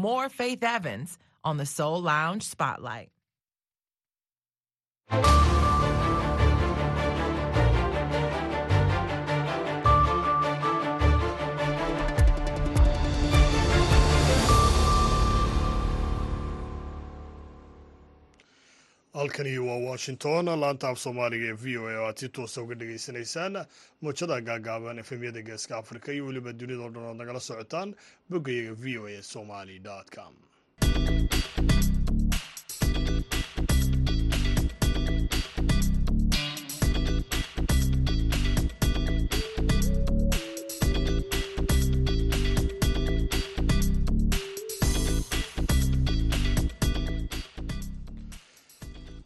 More Faith Evans on the Soul Lounge Spotlight. Halkani waa washington laanta af soomaaliga ee v o a oo aad si toosa uga dhagaysanaysaan muujada gaagaaban efemyada geeska afrika iyo weliba dunida o dhan ood nagala socotaan boggayaga v o a somali com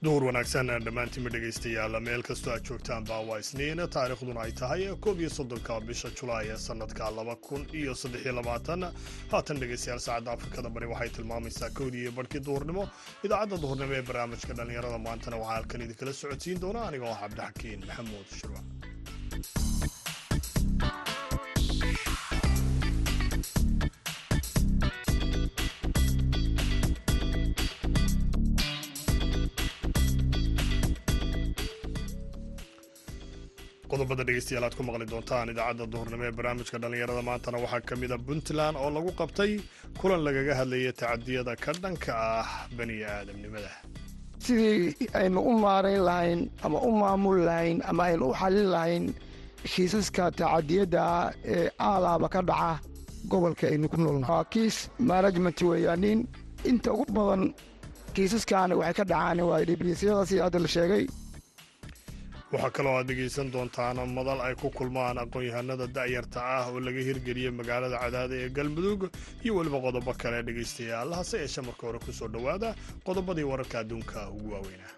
duhur wanaagsan dhammaantiinma dhegaystayaal meel kastoo aad joogtaan baa waa isniin taariikhduna ay tahay koob iyo soddonka bisha julaay ee sannadka laba kun iyo saddex iyo labaatan. Haatan dhegaystayaal saacadda afrikada bari waxay tilmaamaysaa kowdii iyo barhkii duhurnimo. Idaacadda duhurnimo ee barnaamijka dhallinyarada maantana waxaa halkan idinkala socodsiin doona aniga oo cabdixakiin maxamuud shirwa qodobada dhegeystayaal aad ku maqli doontaan idaacadda duhurnimo ee barnaamijka dhallinyarada maantana waxaa ka mid a puntland oo lagu qabtay kulan lagaga hadlayay tacadiyada ka dhanka ah bani aadamnimada. Sidii aynu u maarayn lahayn ama u maamuli lahayn ama aynu u xallin lahayn kiisaska tacadiyadda ee aalaaba ka dhaca gobolka aynu ku noolna waa kiis management weeyaanin. Inta ugu badan kiisaskaani waxay ka dhacaan waa dhibiisyada sida hadda la sheegay waxaa kaloo aad dhegaysan doontaan madal ay ku kulmaan aqoon-yahanada da'yarta ah oo laga hirgeliyey magaalada cadaada ee galmudug iyo weliba qodobo kale dhegaystayaal hase yeeshe marka hore ku soo dhowaada qodobadii wararka adduunka ugu waaweynaa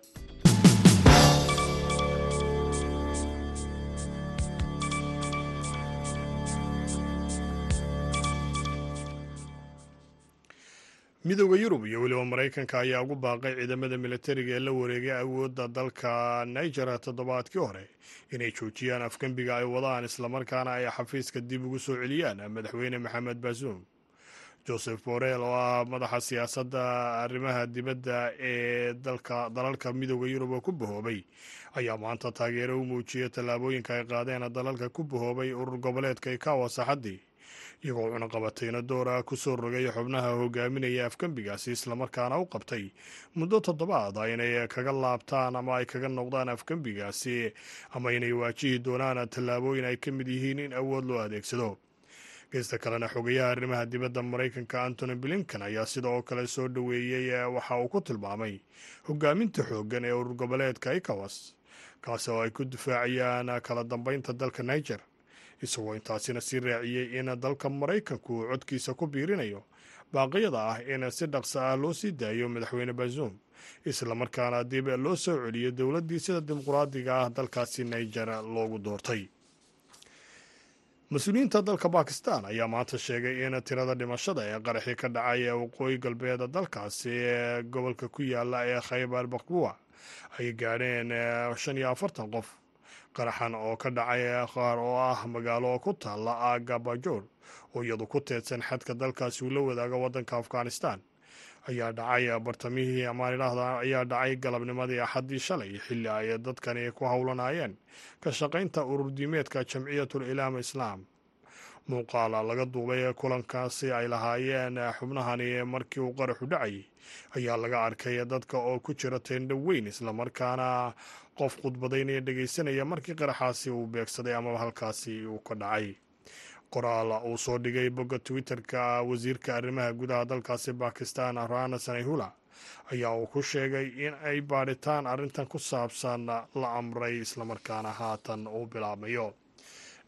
midooda yurub iyo weliba maraykanka ayaa ugu baaqay ciidamada militariga ee la wareegay awoodda dalka niger toddobaadkii hore. Inay joojiyaan afgembiga ay wadaan islamarkaana ay xafiiska dib ugu soo celiyaan madaxweyne maxamed baasuum joseph borel oo ah madaxa siyaasadda arrimaha dibadda ee dalalka midooda yurub oo ku bahoobay. Ayaa maanta taageero u muujiyay tallaabooyinka ay qaadeen dalalka ku bahoobay urur goboleedka ikawa saxaddii iyagoo cunaqabatayna doora ku soo rogay xubnaha hogaaminaya afgembigaasi islamarkaana u qabtay. Muddo toddobaad inay kaga laabtaan ama ay kaga noqdaan afgembigaasi ama inay waajihi doonaan tallaabooyin ay ka mid yihiin in awood loo adeegsado. Geesta kalena xogayaha arrimaha dibadda maraykanka antony blinkan ayaa sidoo kale soo dhoweeyey waxa uu ku tilmaamay hogaaminta xooggan ee urur goboleedka ikawas kaasi oo ay ku difaacayaan kala dambeynta dalka niger isagoo intaasina sii raaciyey in dalka maraykanku uu codkiisa ku biirinayo. Baaqyada ah in si dhaqso ah loo sii daayo madaxweyne baasuum islamarkaana dib loo soo celiyo dowladdii sida dimuqraadiga ah dalkaasi niger loogu doortay. Mas'uuliyiinta dalka bakistan ayaa maanta sheegay in tirada dhimashada ee qaraxii ka dhacay ee waqooyi galbeeda dalkaasi ee gobolka ku yaalla ee khaybar bakbuwa ay gaadheen shan iyo afartan qof qaraxan oo ka dhacay qaar oo ah magaalo ku taalla aaga bajoor oo iyadu ku teedsan xadka dalkaasi uu la wadaaga waddanka afghanistan. Ayaa dhacay bartamihii amaan ayaa dhacay galabnimadii axaddii shalay xilli ay dadkani ku howlanaayeen ka shaqaynta ururdiimeedka jamciyatul ilaam islaam. Muuqaala laga duubay kulankaasi ay lahaayeen xubnahani markii uu qaraxu dhacayay ayaa laga arkay dadka oo ku jira teendho weyn islamarkaana qof khudbadaynaya dhegaysanaya markii qaraxaasi uu beegsaday ama halkaasi uu ka dhacay. Qoraal uu soo dhigay bogga twitter-ka wasiirka arrimaha gudaha dalkaasi bakistan rana sanahula ayaa uu ku sheegay in ay baadhitaan arrintan ku saabsan la amray islamarkaana haatan uu bilaabmayo.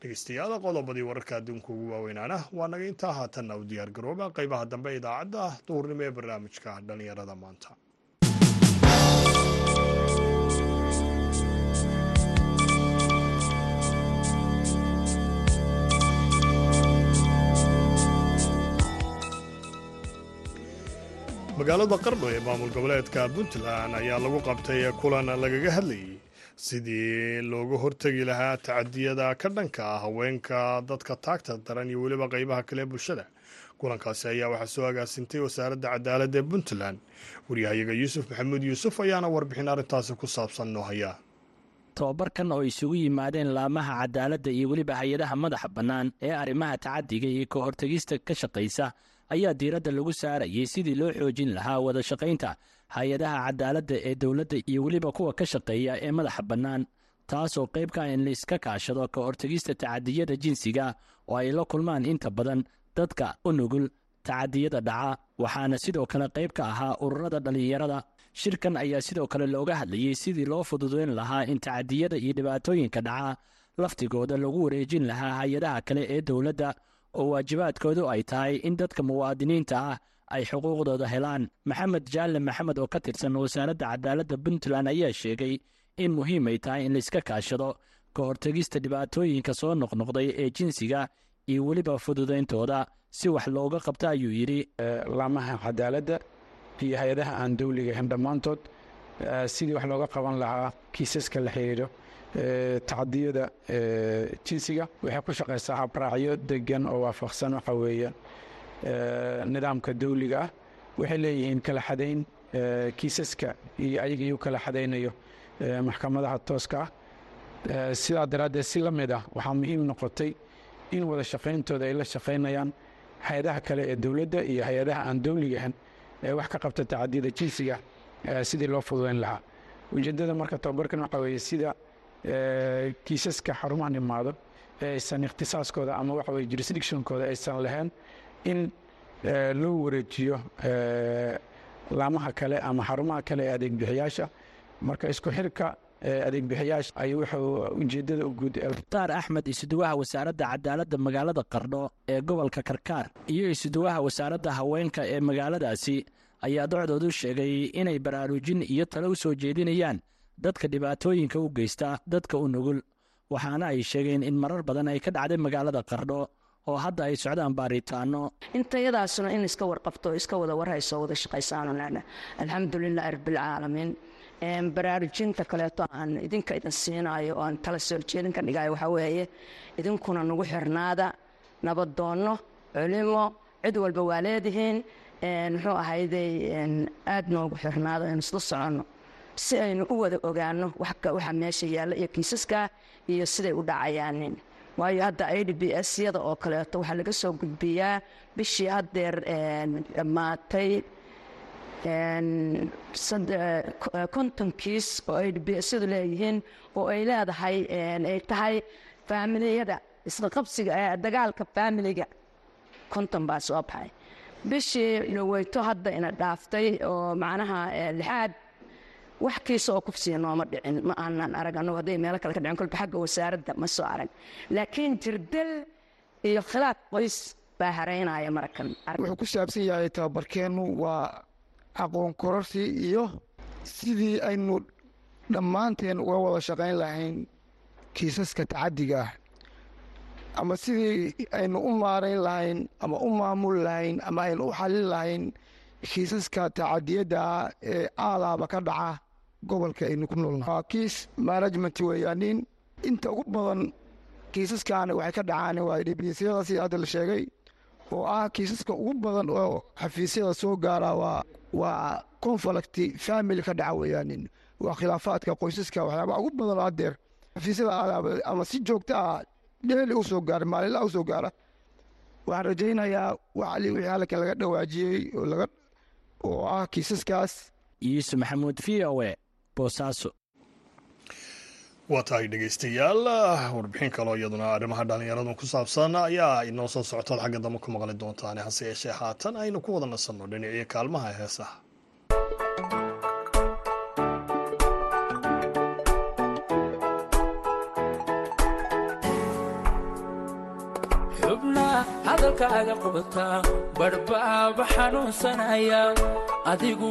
Dhegeystayaal qodobadii wararka adduunka ugu waaweynaana waa naga intaa haatanna u diyaar garooba. Qeybaha dambe idaacadda duhurnimo ee barnaamijka dhallinyarada maanta magaalada qardho ee maamul goboleedka puntland ayaa lagu qabtay kulan lagaga hadlayay sidii looga hortegi lahaa tacadiyada ka dhanka haweenka dadka taagta daran iyo weliba qeybaha kale bulshada. Kulankaasi ayaa waxaa soo agaasintay wasaaradda cadaaladda ee puntland. Waryahayaga yuusuf maxamuud yuusuf ayaana warbixin arrintaasi ku saabsan noo hayaa. Tobabarkan oo isugu yimaadeen laamaha cadaaladda iyo weliba hay'adaha madaxa bannaan ee arrimaha tacadiga iyo ka hortegista ka shaqaysa ayaa diiradda lagu saarayay sidii loo xoojin lahaa wada shaqaynta hay'adaha cadaaladda ee dowladda iyo weliba kuwa ka shaqeeya ee madaxa bannaan taasoo qayb ka in laiska kaashado ka hortegista tacadiyada jinsiga oo ay la kulmaan inta badan dadka u nugul tacadiyada dhaca. Waxaana sidoo kale qayb ka ahaa ururada dhallinyarada. Shirkan ayaa sidoo kale looga hadlayey sidii loo fududeyn lahaa in tacadiyada iyo dhibaatooyinka dhaca laftigooda lagu wareejin lahaa hay'adaha kale ee dowladda oo waajibaadkoodu ay tahay in dadka muwaadiniinta ah ay xuquuqdooda helaan. Maxamed jaalle maxamed oo ka tirsan wasaaradda cadaaladda puntland ayaa sheegay in muhiim ay tahay in laiska kaashado ka hortegista dhibaatooyinka soo noqnoqday ee jinsiga iyo weliba fududayntooda si wax looga qabta ayuu yidhi laamaha cadaaladda iyo hay'adaha aan dowliga ahayn dhammaantood sidii wax looga qaban lahaa kiisaska la xiriiro tacadiyada jinsiga. Waxay ku shaqaysaa habraacyo degan oo waafaqsan waxa weeye nidaamka dowliga. Ah waxay leeyihiin kala xadayn kiisaska iyo ayaga iyu kala xadaynayo maxkamadaha tooska. Ah sidaa daraaddeed si la mid ah waxaa muhiim noqotay in wada shaqayntooda ay la shaqaynayaan hay'adaha kale ee dowladda iyo hay'adaha aan dowliga ahayn ee wax ka qabta tacadiyada jinsiga sidii loo fududayn lahaa. Ujeeddada marka tababarkan waxaa weeye sida kiisaska xarumahan imaado ee ikhtisaaskooda ama waxa weye jurisdictionkooda aysan lahayn in loo wareejiyo laamaha kale ama xarumaha kale ee adeegbixiyaasha marka isku xirka adeegbixiyaasha ay wuxuu ujeeddada u guud mukhtaar axmed isuduwaha wasaaradda cadaaladda magaalada qardho ee gobolka karkaar iyo isuduwaha wasaaradda haweenka ee magaaladaasi ayaa docdoodu sheegay inay baraarujin iyo talo u soo jeedinayaan dadka dhibaatooyinka u geysta dadka u nugul waxaana ay sheegeen in marar badan ay ka dhacday magaalada qardho oo hadda ay socdaan baaritaano intayadaasuna in iska warqabto iska wada warhayso wada shaqaysaanu lehna alxamdulilahi rabbilcaalamiin baraarujinta kaleeto aan idinka idin siinaayo oo aan tala soo jeedin ka dhigayo waxaa weeye idinkuna nagu xirnaada nabadoonno culimo cid walba waa leedihiin. Muxuu ahayday aad noogu xirnaado aynu isla soconno si aynu u wada ogaanno waxa meesha yaalla iyo kiisaska iyo siday u dhacayaanin. Waayo hadda i d b s yada oo kaleeto waxaa laga soo gudbiyaa bishii haddeer dhammaatay konton kiis oo ay d b syadu leeyihiin oo ay leedahay ay tahay faamiliyada isqaqabsiga dagaalka faamiliga. Konton baa soo baxay. Bishii dhaweyto hadda ina dhaaftay oo macnaha lixaad wax kiisa oo kufsiya nooma dhicin ma aanan arag annagu hadday meelo kale ka dhicin kolba xagga wasaaradda ma soo arag laakiin jirdal iyo khilaaf qoys baa haraynaya marakan wuxuu ku saabsan yahay tababarkeennu waa aqoon kororsi iyo sidii aynu dhammaanteen uga wada shaqayn lahayn kiisaska tacaddiga ah. Ama sidii aynu u maarayn lahayn ama u maamuli lahayn ama aynu u xallin lahayn kiisaska tacadiyadda ee aalaaba ka dhaca gobolka aynu ku noolna waa kiis management weeyaanin. Inta ugu badan kiisaskaana waxay ka dhacaan waa dhibiisyada sida hadda la sheegay. Oo ah kiisaska ugu badan oo xafiisyada soo gaara waa waa conflicti family ka dhaca weeyaanin. Waa khilaafaadka qoysaska waxyaabaha ugu badan oo haddeer xafiisyada aalaaba ama si joogta ah dheeli u gaara maalinlaha u soo gaara. Waxaan rajaynayaa wixii halka laga dhawaajiyey oo ah kiisaskaas. Yuusuf maxamuud v o boosaaso waa tahay dhegaystayaal warbixin kaloo iyaduna arrimaha dhallinyaradu ku saabsan ayaa inoo soo socotaad xagga dambe ku maqli doontaan hase yeeshee haatan. Aynu ku wada nasanno dhiniciyo kaalmaha heesaha. Xubna hadalkaaga qubataa badhbaaba xanuunsanaya adigu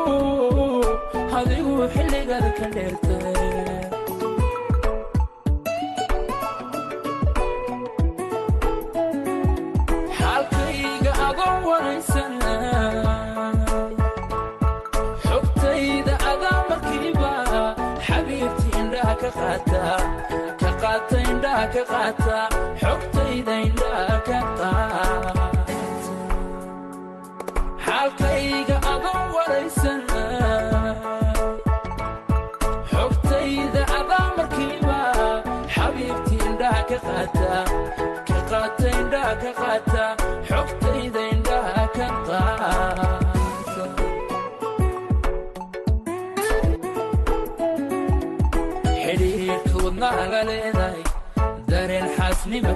adigu xilligada ka dheertahay xaalkayga adoo waraysana xogtayda adaa markiiba xabiibti indhaha ka qaata ka qaata indhaha ka qaata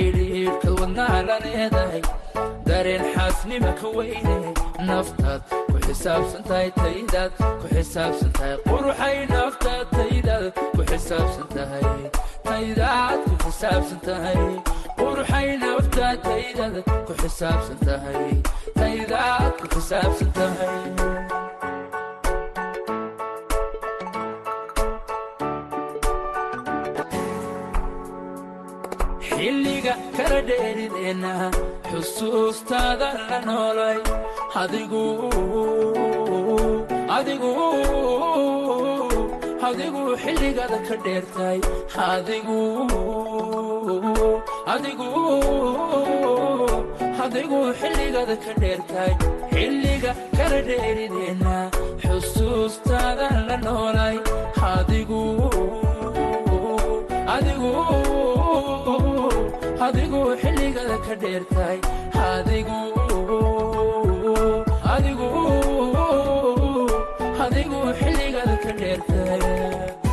xidhiidhka wadnaha la leedahay dareen xaasnima ka weyne naftaad ku xisaabsan tahay taydaad ku xisaabsan tahay quruxay naftaad taydaad ku xisaabsan tahay taydaad ku xisaabsan tahay quruxay naftaad taydaad ku xisaabsan tahay taydaad ku xisaabsan dheerideenna xusuustaada la noolay adigu xilligada ka dheertay adigu xilligada ka dheertay xilliga kala dheerideenna xusuustaada la noolay adigu adigu xilligada ka dheertahay. Adigu xilligada ka dheertahay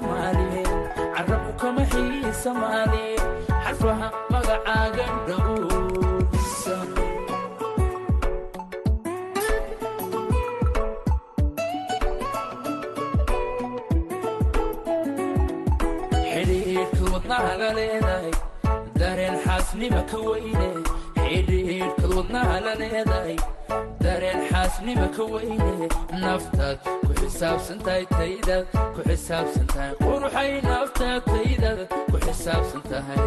carabku kama xiisamaalin xarfaha magacaaga dhowrsan xidhiidhka wadnaha la leedahay dareen xaasnima ka weyne. Xidhiidhka wadnaha la leedahay dareen xaasnima ka weyne naftaad ku xisaabsan tahay taydaad ku xisaabsan tahay quruxay naftaad taydaad ku xisaabsan tahay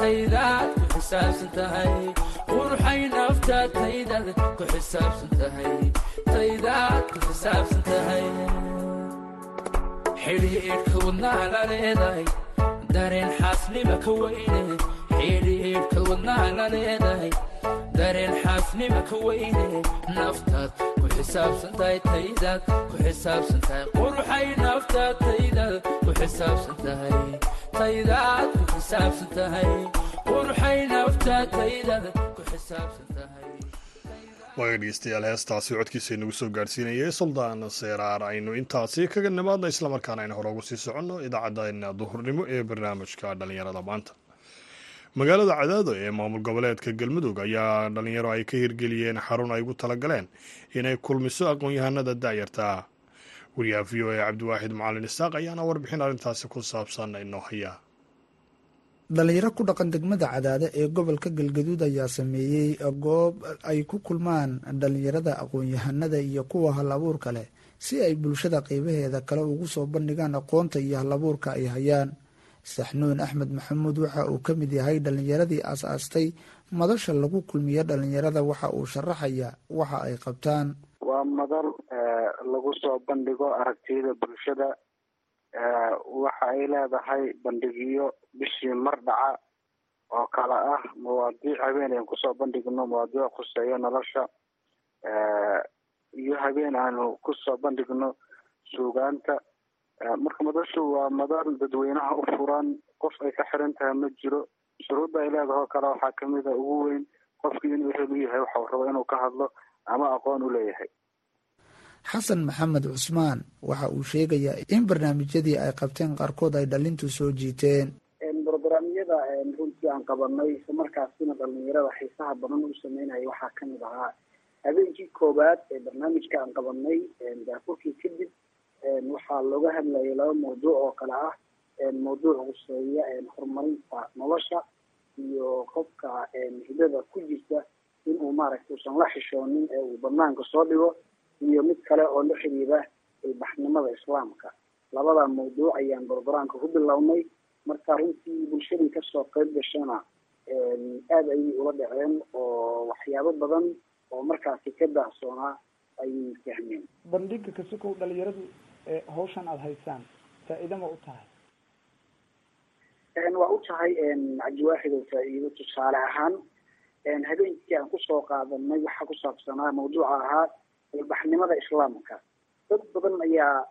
taydaad ku xisaabsan tahay quruxay naftaad taydaad ku xisaabsan tahay taydaad ku xisaabsan tahay xidhiidhka wadnaha la leedahay dareen xaasnima ka weyne xidhiidhka wadnaha la leedahay dareen xaasnima ka weyne naftaad ku xisaabsan tahay taydaad ku xisaabsan tahay quruxay naftaad taydaad ku xisaabsan tahay taydaad ku xisaabsan tahay quruxay naftaad taydaad ku xisaabsan tahay waaga dhegeystayaal heestaasi codkiisa inagu soo gaadhsiinayay suldaan seeraar aynu intaasi kaga nimaadna islamarkaana aynu hore ugu sii soconno idaacaddeenna duhurnimo ee barnaamijka dhallinyarada maanta. Magaalada cadaado ee maamul goboleedka galmudug ayaa dhallinyaro ay ka hirgeliyeen xarun ay ugu talagaleen inay kulmiso aqoon-yahanada da'yarta. Ah wariyaha v o a cabdiwaaxid macalin isaaq ayaana warbixin arrintaasi ku saabsan inoo haya dhalinyaro ku dhaqan degmada cadaade ee gobolka galgaduud ayaa sameeyey goob ay ku kulmaan dhalinyarada aqoon-yahanada iyo kuwa hal abuurka leh si ay bulshada qeybaheeda kale ugu soo bandhigaan aqoonta iyo halabuurka ay hayaan. Saxnuun axmed maxamuud waxa uu ka mid yahay dhallinyaradii aas-aastay madasha lagu kulmiyo dhallinyarada waxa uu sharaxaya waxa ay qabtaan. Waa madal lagu soo bandhigo aragtiyada bulshada waxa ay leedahay bandhigyo bishii mar dhaca oo kale ah. Mawaadiic habeen aan ku soo bandhigno mawaadiic khuseeyo nolosha. Iyo habeen aanu ku soo bandhigno suugaanta. Marka madashu waa madal dadweynaha u furan qof ay ka xiran tahay ma jiro. Shuruudda ay leedahay oo kale waxaa ka mid a ugu weyn qofkii inuu ehel u yahay waxa uu rabo inuu ka hadlo ama aqoon u leeyahay xasan maxamed cusmaan waxa uu sheegayaa in barnaamijyadii ay qabteen qaarkood ay dhalintu soo jiiteen. Brograamyada runtii aan qabanay isla markaasina dhalinyarada xiisaha badan u sameynaya waxaa ka mid ahaa habeenkii koowaad ee barnaamijka aan qabanay daafurkii kadib waxaa looga hadlayay laba mawduuc oo kale ah. Mawduuc huseeya horumarinta nolosha iyo qofka hidada ku jirta inuu maaragta usan la xishoonin ee uu banaanka soo dhigo iyo mid kale oo la xiriira baxnimada islaamka. Labada mawduuc ayaan brograamka ku bilownay. Marka runtii bulshadii ka soo qeyb gashana aada ayay ula dhaceen oo waxyaabo badan oo markaasi ka daahsoonaa ayay fahmeen. Bandhiga kasukow dhalinyaradu hawshan aada haysaan faa-iida ma u tahay? Waa u tahay cabdiwaaxid oo faa-iido tusaale ahaan. Habeenkii aan ku soo qaadanay waxaa ku saabsanaa mawduuca ahaa ilbaxnimada islaamka. Dad badan ayaa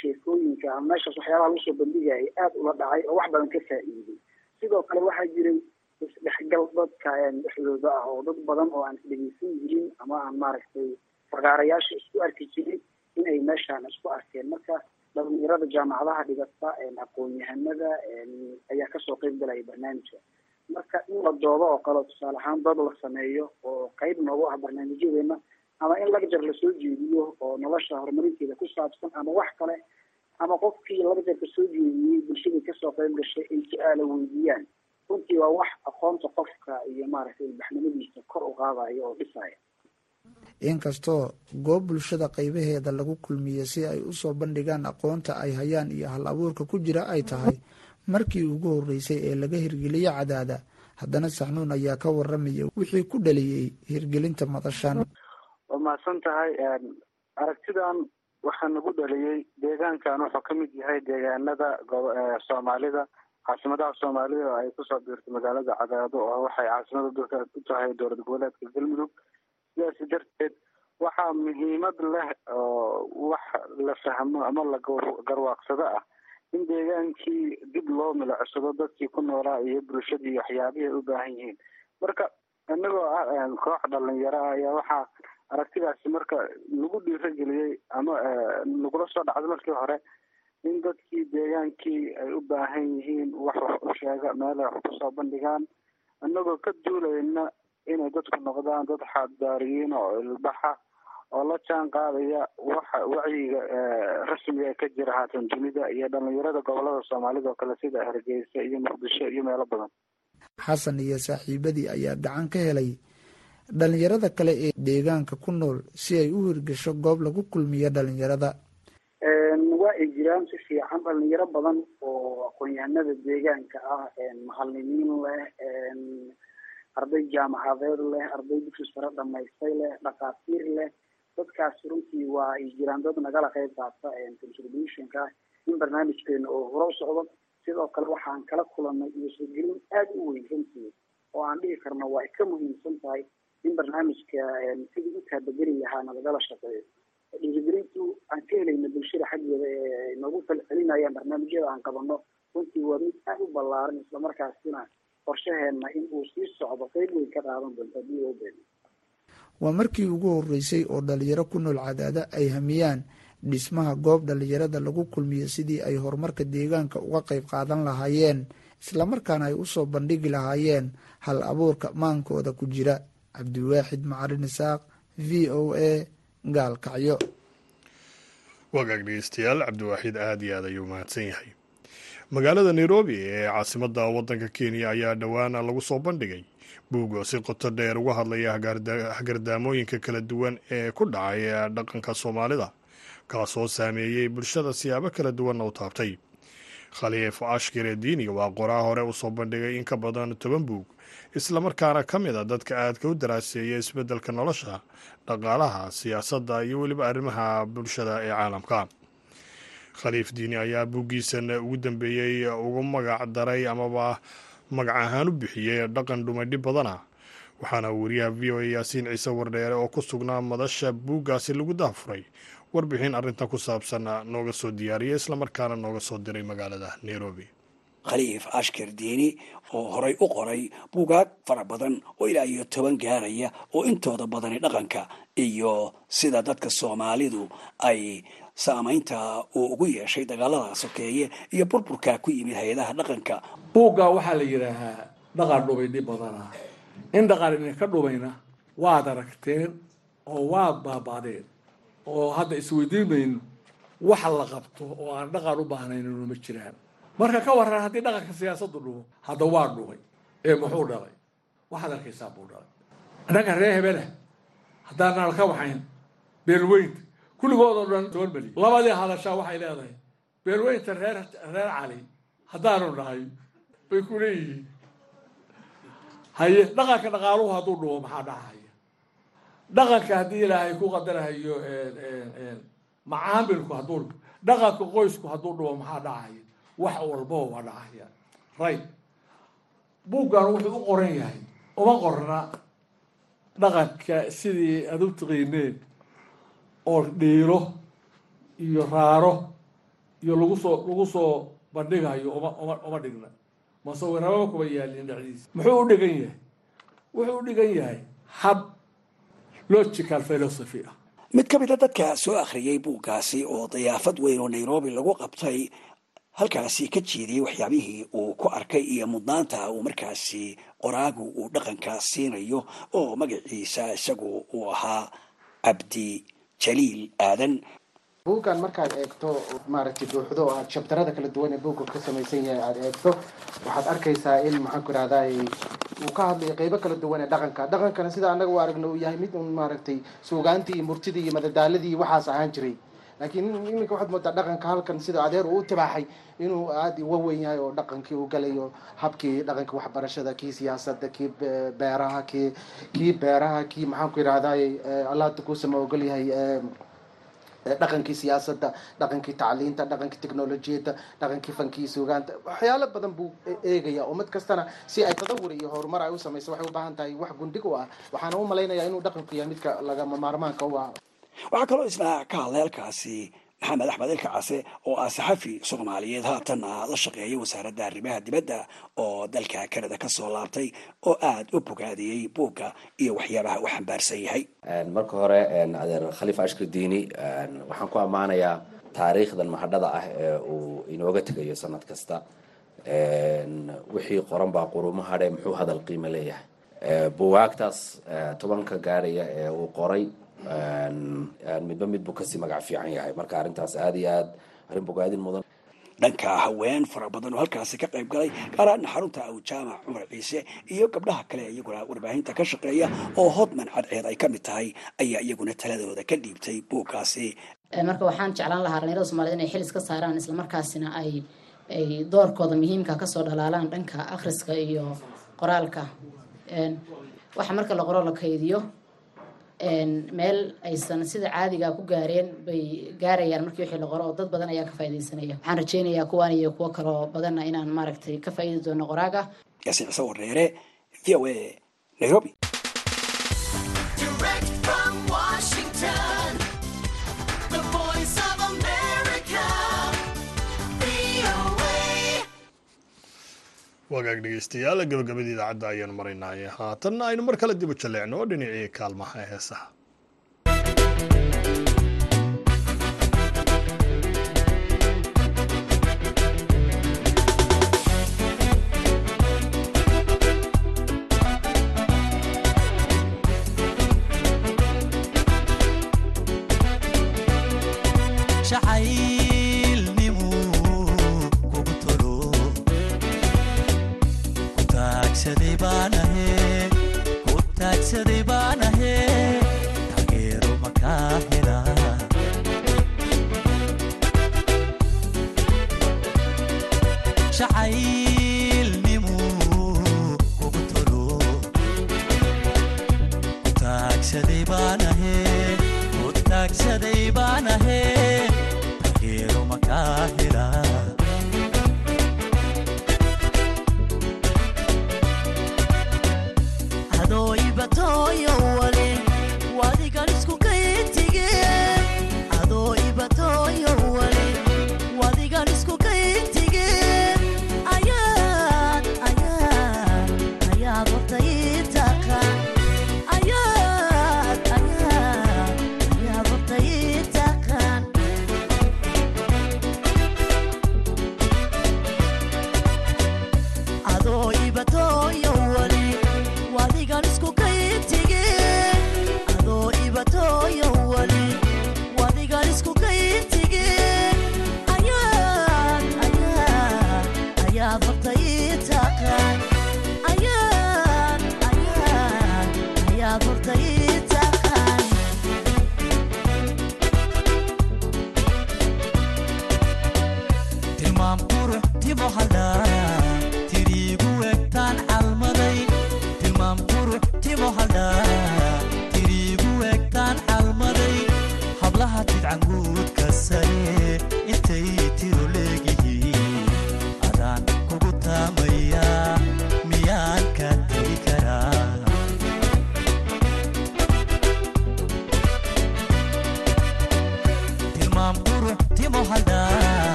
sheekooyinka ama meeshaas waxyaabaha lagu soo bandhigayay aada ula dhacay oo wax badan ka faa-iiday sidoo kale waxaa jiray isdhexgal dadka dhexdooda ah oo dad badan oo aan isdhegeysan jirin ama aan maaragtay fagaarayaasha isku arki jirin inay meeshaan isku arkeen. Marka dhalinyarada jaamacadaha dhigata aqoon-yahanada ayaa ka soo qeyb galaya barnaamijka. Marka in la doodo oo kale tusaale ahaan dad la sameeyo oo qeyb noogu ah barnaamijyadeena ama in lagjar la soo jeediyo oo nolosha horumarinteeda ku saabsan ama wax kale ama qofkii lagjarka soo jeediyey bulshadii ka soo qeyb gashay ay su'aala weydiiyaan runtii waa wax aqoonta qofka iyo maaragtay ilbaxnimadiisa kor u qaadaya oo dhisaya. Inkastoo goob bulshada qeybaheeda lagu kulmiye si ay u soo bandhigaan aqoonta ay hayaan iyo hal abuurka ku jira ay tahay markii ugu horeysay ee laga hirgeliyo cadaada haddana saxnuun ayaa ka waramaya wixii ku dhaliyey hirgelinta madashan waa tahay aragtidan waxaa nagu dhaliyey deegaankan wuxuu ka mid yahay deegaanada soomaalida caasimadaha soomaalida oo ay ku soo biirtay magaalada cadaado oo waxay caasimada dalka u tahay dowlad goboleedka galmudug. Sidaasi darteed waxaa muhiimad leh oo wax la fahmo ama la garwaaqsado ah in deegaankii dib loo milicsado dadkii ku noolaa iyo bulshadii waxyaabihii ay u baahan yihiin. Marka inagoo ah koox dhalinyaro ah ayaa waxaa aragtidaasi marka lagu dhiirageliyey ama lagula soo dhacday markii hore in dadkii deegaankii ay u baahan yihiin wax wax u sheega meel ay wax ku soo bandhigaan inagoo ka duulayna inay dadku noqdaan dad xaaddaariyiin oo ilbaxa oo la jaan qaadaya waxa wacyiga rasmiga ka jira haatan dunida iyo dhalinyarada gobollada soomaalida oo kale sida hargeysa iyo muqdisho iyo meelo badan. Xasan iyo saaxiibadii ayaa gacan ka helay dhalinyarada kale ee deegaanka ku nool si ay u hirgasho goob lagu kulmiyo dhalinyarada waa ay jiraan si fiican dhalinyaro badan oo aqoon-yahanada deegaanka ah macalimiin leh arday jaamacadeed leh arday dugsi sare dhamaystay leh dhakhaatiir leh. Dadkaasi runtii waa ay jiraan dad nagala qeyb qaata contributionka in barnaamijkeena oo hore u socdo. Sidoo kale waxaan kala kulanay iyo soogelin aada u weyn runtii oo aan dhihi karno waa ay ka muhiimsan tahay in barnaamijka sidii u taabageli lahaa nalagala shaqeeyo dhiirigelintu aan ka helayna bulshada xaggeeda ee noogu falcelinayaan barnaamijyada aan qabano. Runtii waa mid aada u ballaaran islamarkaasina qorshaheena in uu sii socdo qeyb weyn ka qaadan doonto haddii loo beeno waa markii ugu horeysay oo dhalinyaro ku nool cadaada ay hamiyaan dhismaha goob dhalinyarada lagu kulmiyo sidii ay horumarka deegaanka uga qeyb qaadan lahaayeen islamarkaana ay u soo bandhigi lahaayeen hal abuurka maankooda ku jira cabdiwaaxid macarin isaaq v o a gaalkacyo wagaag dhegeystayaal cabdiwaaxid aada iyo aad ayuu mahadsan yahay. Magaalada nairobi ee caasimadda waddanka kenya ayaa dhowaana lagu soo bandhigay. Buugoo si qoto dheer uga hadlaya hagardaamooyinka kala duwan ee ku dhacay dhaqanka soomaalida kaasoo saameeyey bulshada siyaabo kala duwanna u taabtay. Khaliif ashkire diini waa qoraa hore u soo bandhigay in ka badan toban buug islamarkaana ka mid a dadka aadka u daraaseeya isbeddelka nolosha dhaqaalaha siyaasadda iyo weliba arrimaha bulshada ee caalamka. Khaliif diini ayaa buuggiisan ugu dambeeyey ugu magac daray amaba magac ahaan u bixiyey dhaqan dhumadhib badana waxaana wariyaha v o a yaasiin ciise wardheere oo ku sugnaa madasha buuggaasi lagu daafuray warbixin arrintan ku saabsan nooga soo diyaariyay islamarkaana nooga soo diray magaalada nairobi khaliif ashkar diini oo horay u qoray buugaag fara badan oo ilaa iyo toban gaaraya oo intooda badani dhaqanka iyo sida dadka soomaalidu ay saamaynta uu ugu yeeshay dagaalada sokeeye iyo burburka ku yimid hay'adaha dhaqanka. Buugga waxaa la yidhaahaa dhaqan dhubay dhib badana in dhaqan idinka dhubayna waad aragteen oo waad baaba'deen. Oo hadda isweydiin mayno waxa la qabto oo aan dhaqan u baahnaynnu ma jiraan marka ka waran haddii dhaqanka siyaasaddu dhubo hadda waa dhubay ee muxuu dhalay? Waxaad arkaysaa buu dhalay. Innaga ree hebela haddaanaan ka waxayn beelweynta kulligoodoo dhan soolmeli labadii hadashaa waxay leedahay beelweynta reer reer cali haddaanu nahay bay ku leeyihiin. Haye dhaqanka dhaqaaluhu hadduu dhubo maxaa dhacahaya dhaqanka haddii ilaahay ku qadarahayo macaamilku hadduu dhaqanka qoysku hadduu dhubo maxaa dhacaya wax walboo waa dhacaya right. Buuggan wuxuu u qoran yahay. Uma qorna dhaqanka sidii aad u taqiineen oo dhiiro iyo raaro iyo lagu soo lagu soo bandhigayo uma uma uma dhigna. Masawiraba kuma yaalin dhexdiisa. Muxuu u dhigan yahay? Wuxuu u dhigan yahay hab logical philosophy ah. Mid ka mid a dadka soo akhriyey buuggaasi oo dayaafad weyn oo nairobi lagu qabtay halkaasi ka jeediyey waxyaabihii uu ku arkay iyo mudnaanta uu markaasi qoraagu uu dhaqanka siinayo oo magaciisa isagu uu ahaa cabdi jaliil aadan. Buuggan markaad eegto maaragtay buuxdo oo aad shabtarada kala duwan ee buugga ka samaysan yahay aada eegto waxaad arkaysaa in maxaan ku ihahday uu ka hadlayo qeybo kala duwan ee dhaqanka. Dhaqankana sida annaga u aragna uu yahay mid un maaragtay suugaantii murtidii iyo madadaaladii waxaas ahaan jiray laakiin iminka waxaad moodaa dhaqanka halkan sida adeer uu u tibaaxay inuu aada uga weyn yahay oo dhaqankii uu galayo habkii dhaqanka waxbarashada kii siyaasadda kii beeraha kii kii beeraha kii maxaan ku ihahday allaata kuusama ogol yahay dhaqankii siyaasadda dhaqankii tacliinta dhaqankii technolojiyadda dhaqankii fankii suugaanta waxyaalo badan buu eegaya oo mid kastana si ay tadawur iyo horumar ay u samayso waxay u baahan tahay wax gundhig u ah waxaana u malaynayaa inuu dhaqanku yahay midka lagama maarmaanka u ah waxaa kaloo isna ka hadlay halkaasi maxamed axmed ilka case oo ah saxafi soomaaliyeed haatanna la shaqeeyay wasaaradda arrimaha dibadda oo dalka kanada ka soo laabtay oo aada u bogaadiyey buugga iyo waxyaabaha u xambaarsan yahay. Marka hore adeer khaliif ashkar diini waxaan ku ammaanayaa taariikhdan mahadhada ah ee uu inooga tegayo sanad kasta. Wixii qoran baa quruma hadhe muxuu hadal qiimo leeyahay? Buwaagtaas tobanka gaaraya ee uu qoray midba mid buu ka sii magac fiican yahay. Marka arrintaas aada iyo aad arrin bogaadin mudan. Dhanka haween fara badan oo halkaasi ka qayb galay gaar ahaan xarunta awjaamac cumar ciise iyo gabdhaha kale iyaguna warbaahinta ka shaqeeya oo hodman cadceed ay ka mid tahay ayaa iyaguna taladooda ka dhiibtay buugkaasi marka waxaan jeclaan lahaa dhalinyarada soomaaliyed inay xil iska saaraan islamarkaasina ay ay doorkooda muhiimka ka soo dhalaalaan dhanka akhriska iyo qoraalka. Waxa marka la qoro la kaydiyo meel aysan sida caadiga ku gaareen bay gaarayaan markii wixii la qoro oo dad badan ayaa ka faaidaysanaya waxaan rajeynayaa kuwaan iyo kuwo kaloo badanna inaan maaragtay ka faaidi doono qoraaga yaasiin cise wareere v o a nairobi wagaag dhegeystayaal gabagabadii idaacadda ayaanu maraynaaye haatanna aynu mar kale dib u jaleecno dhinacii kaalmaha ee heesaha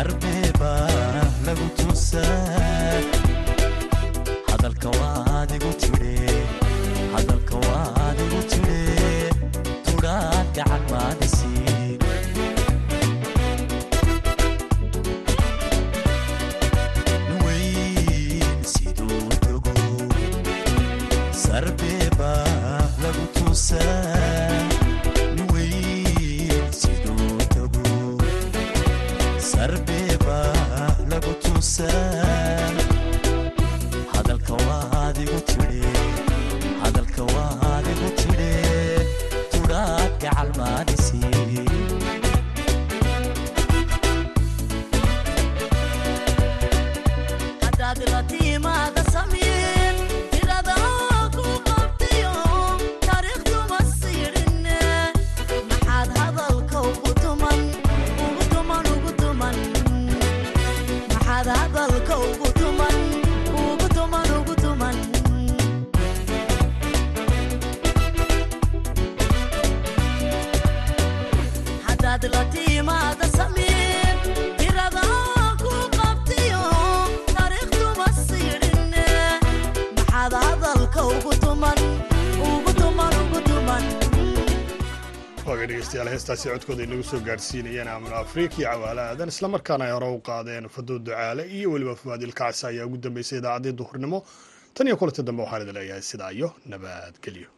darbeebaa lagu tuusaa heestaasi codkooda ay nagu soo gaadhsiinayeen aamno afrika iyo cawaale aadan isla markaana ay hore u qaadeen fado ducaale iyo weliba fuaad ilkacsi ayaa ugu dambeysay idaacaddii duhurnimo. Tan iyo kulanti dambe waxaan idi leeyahay sidaa iyo nabadgelyo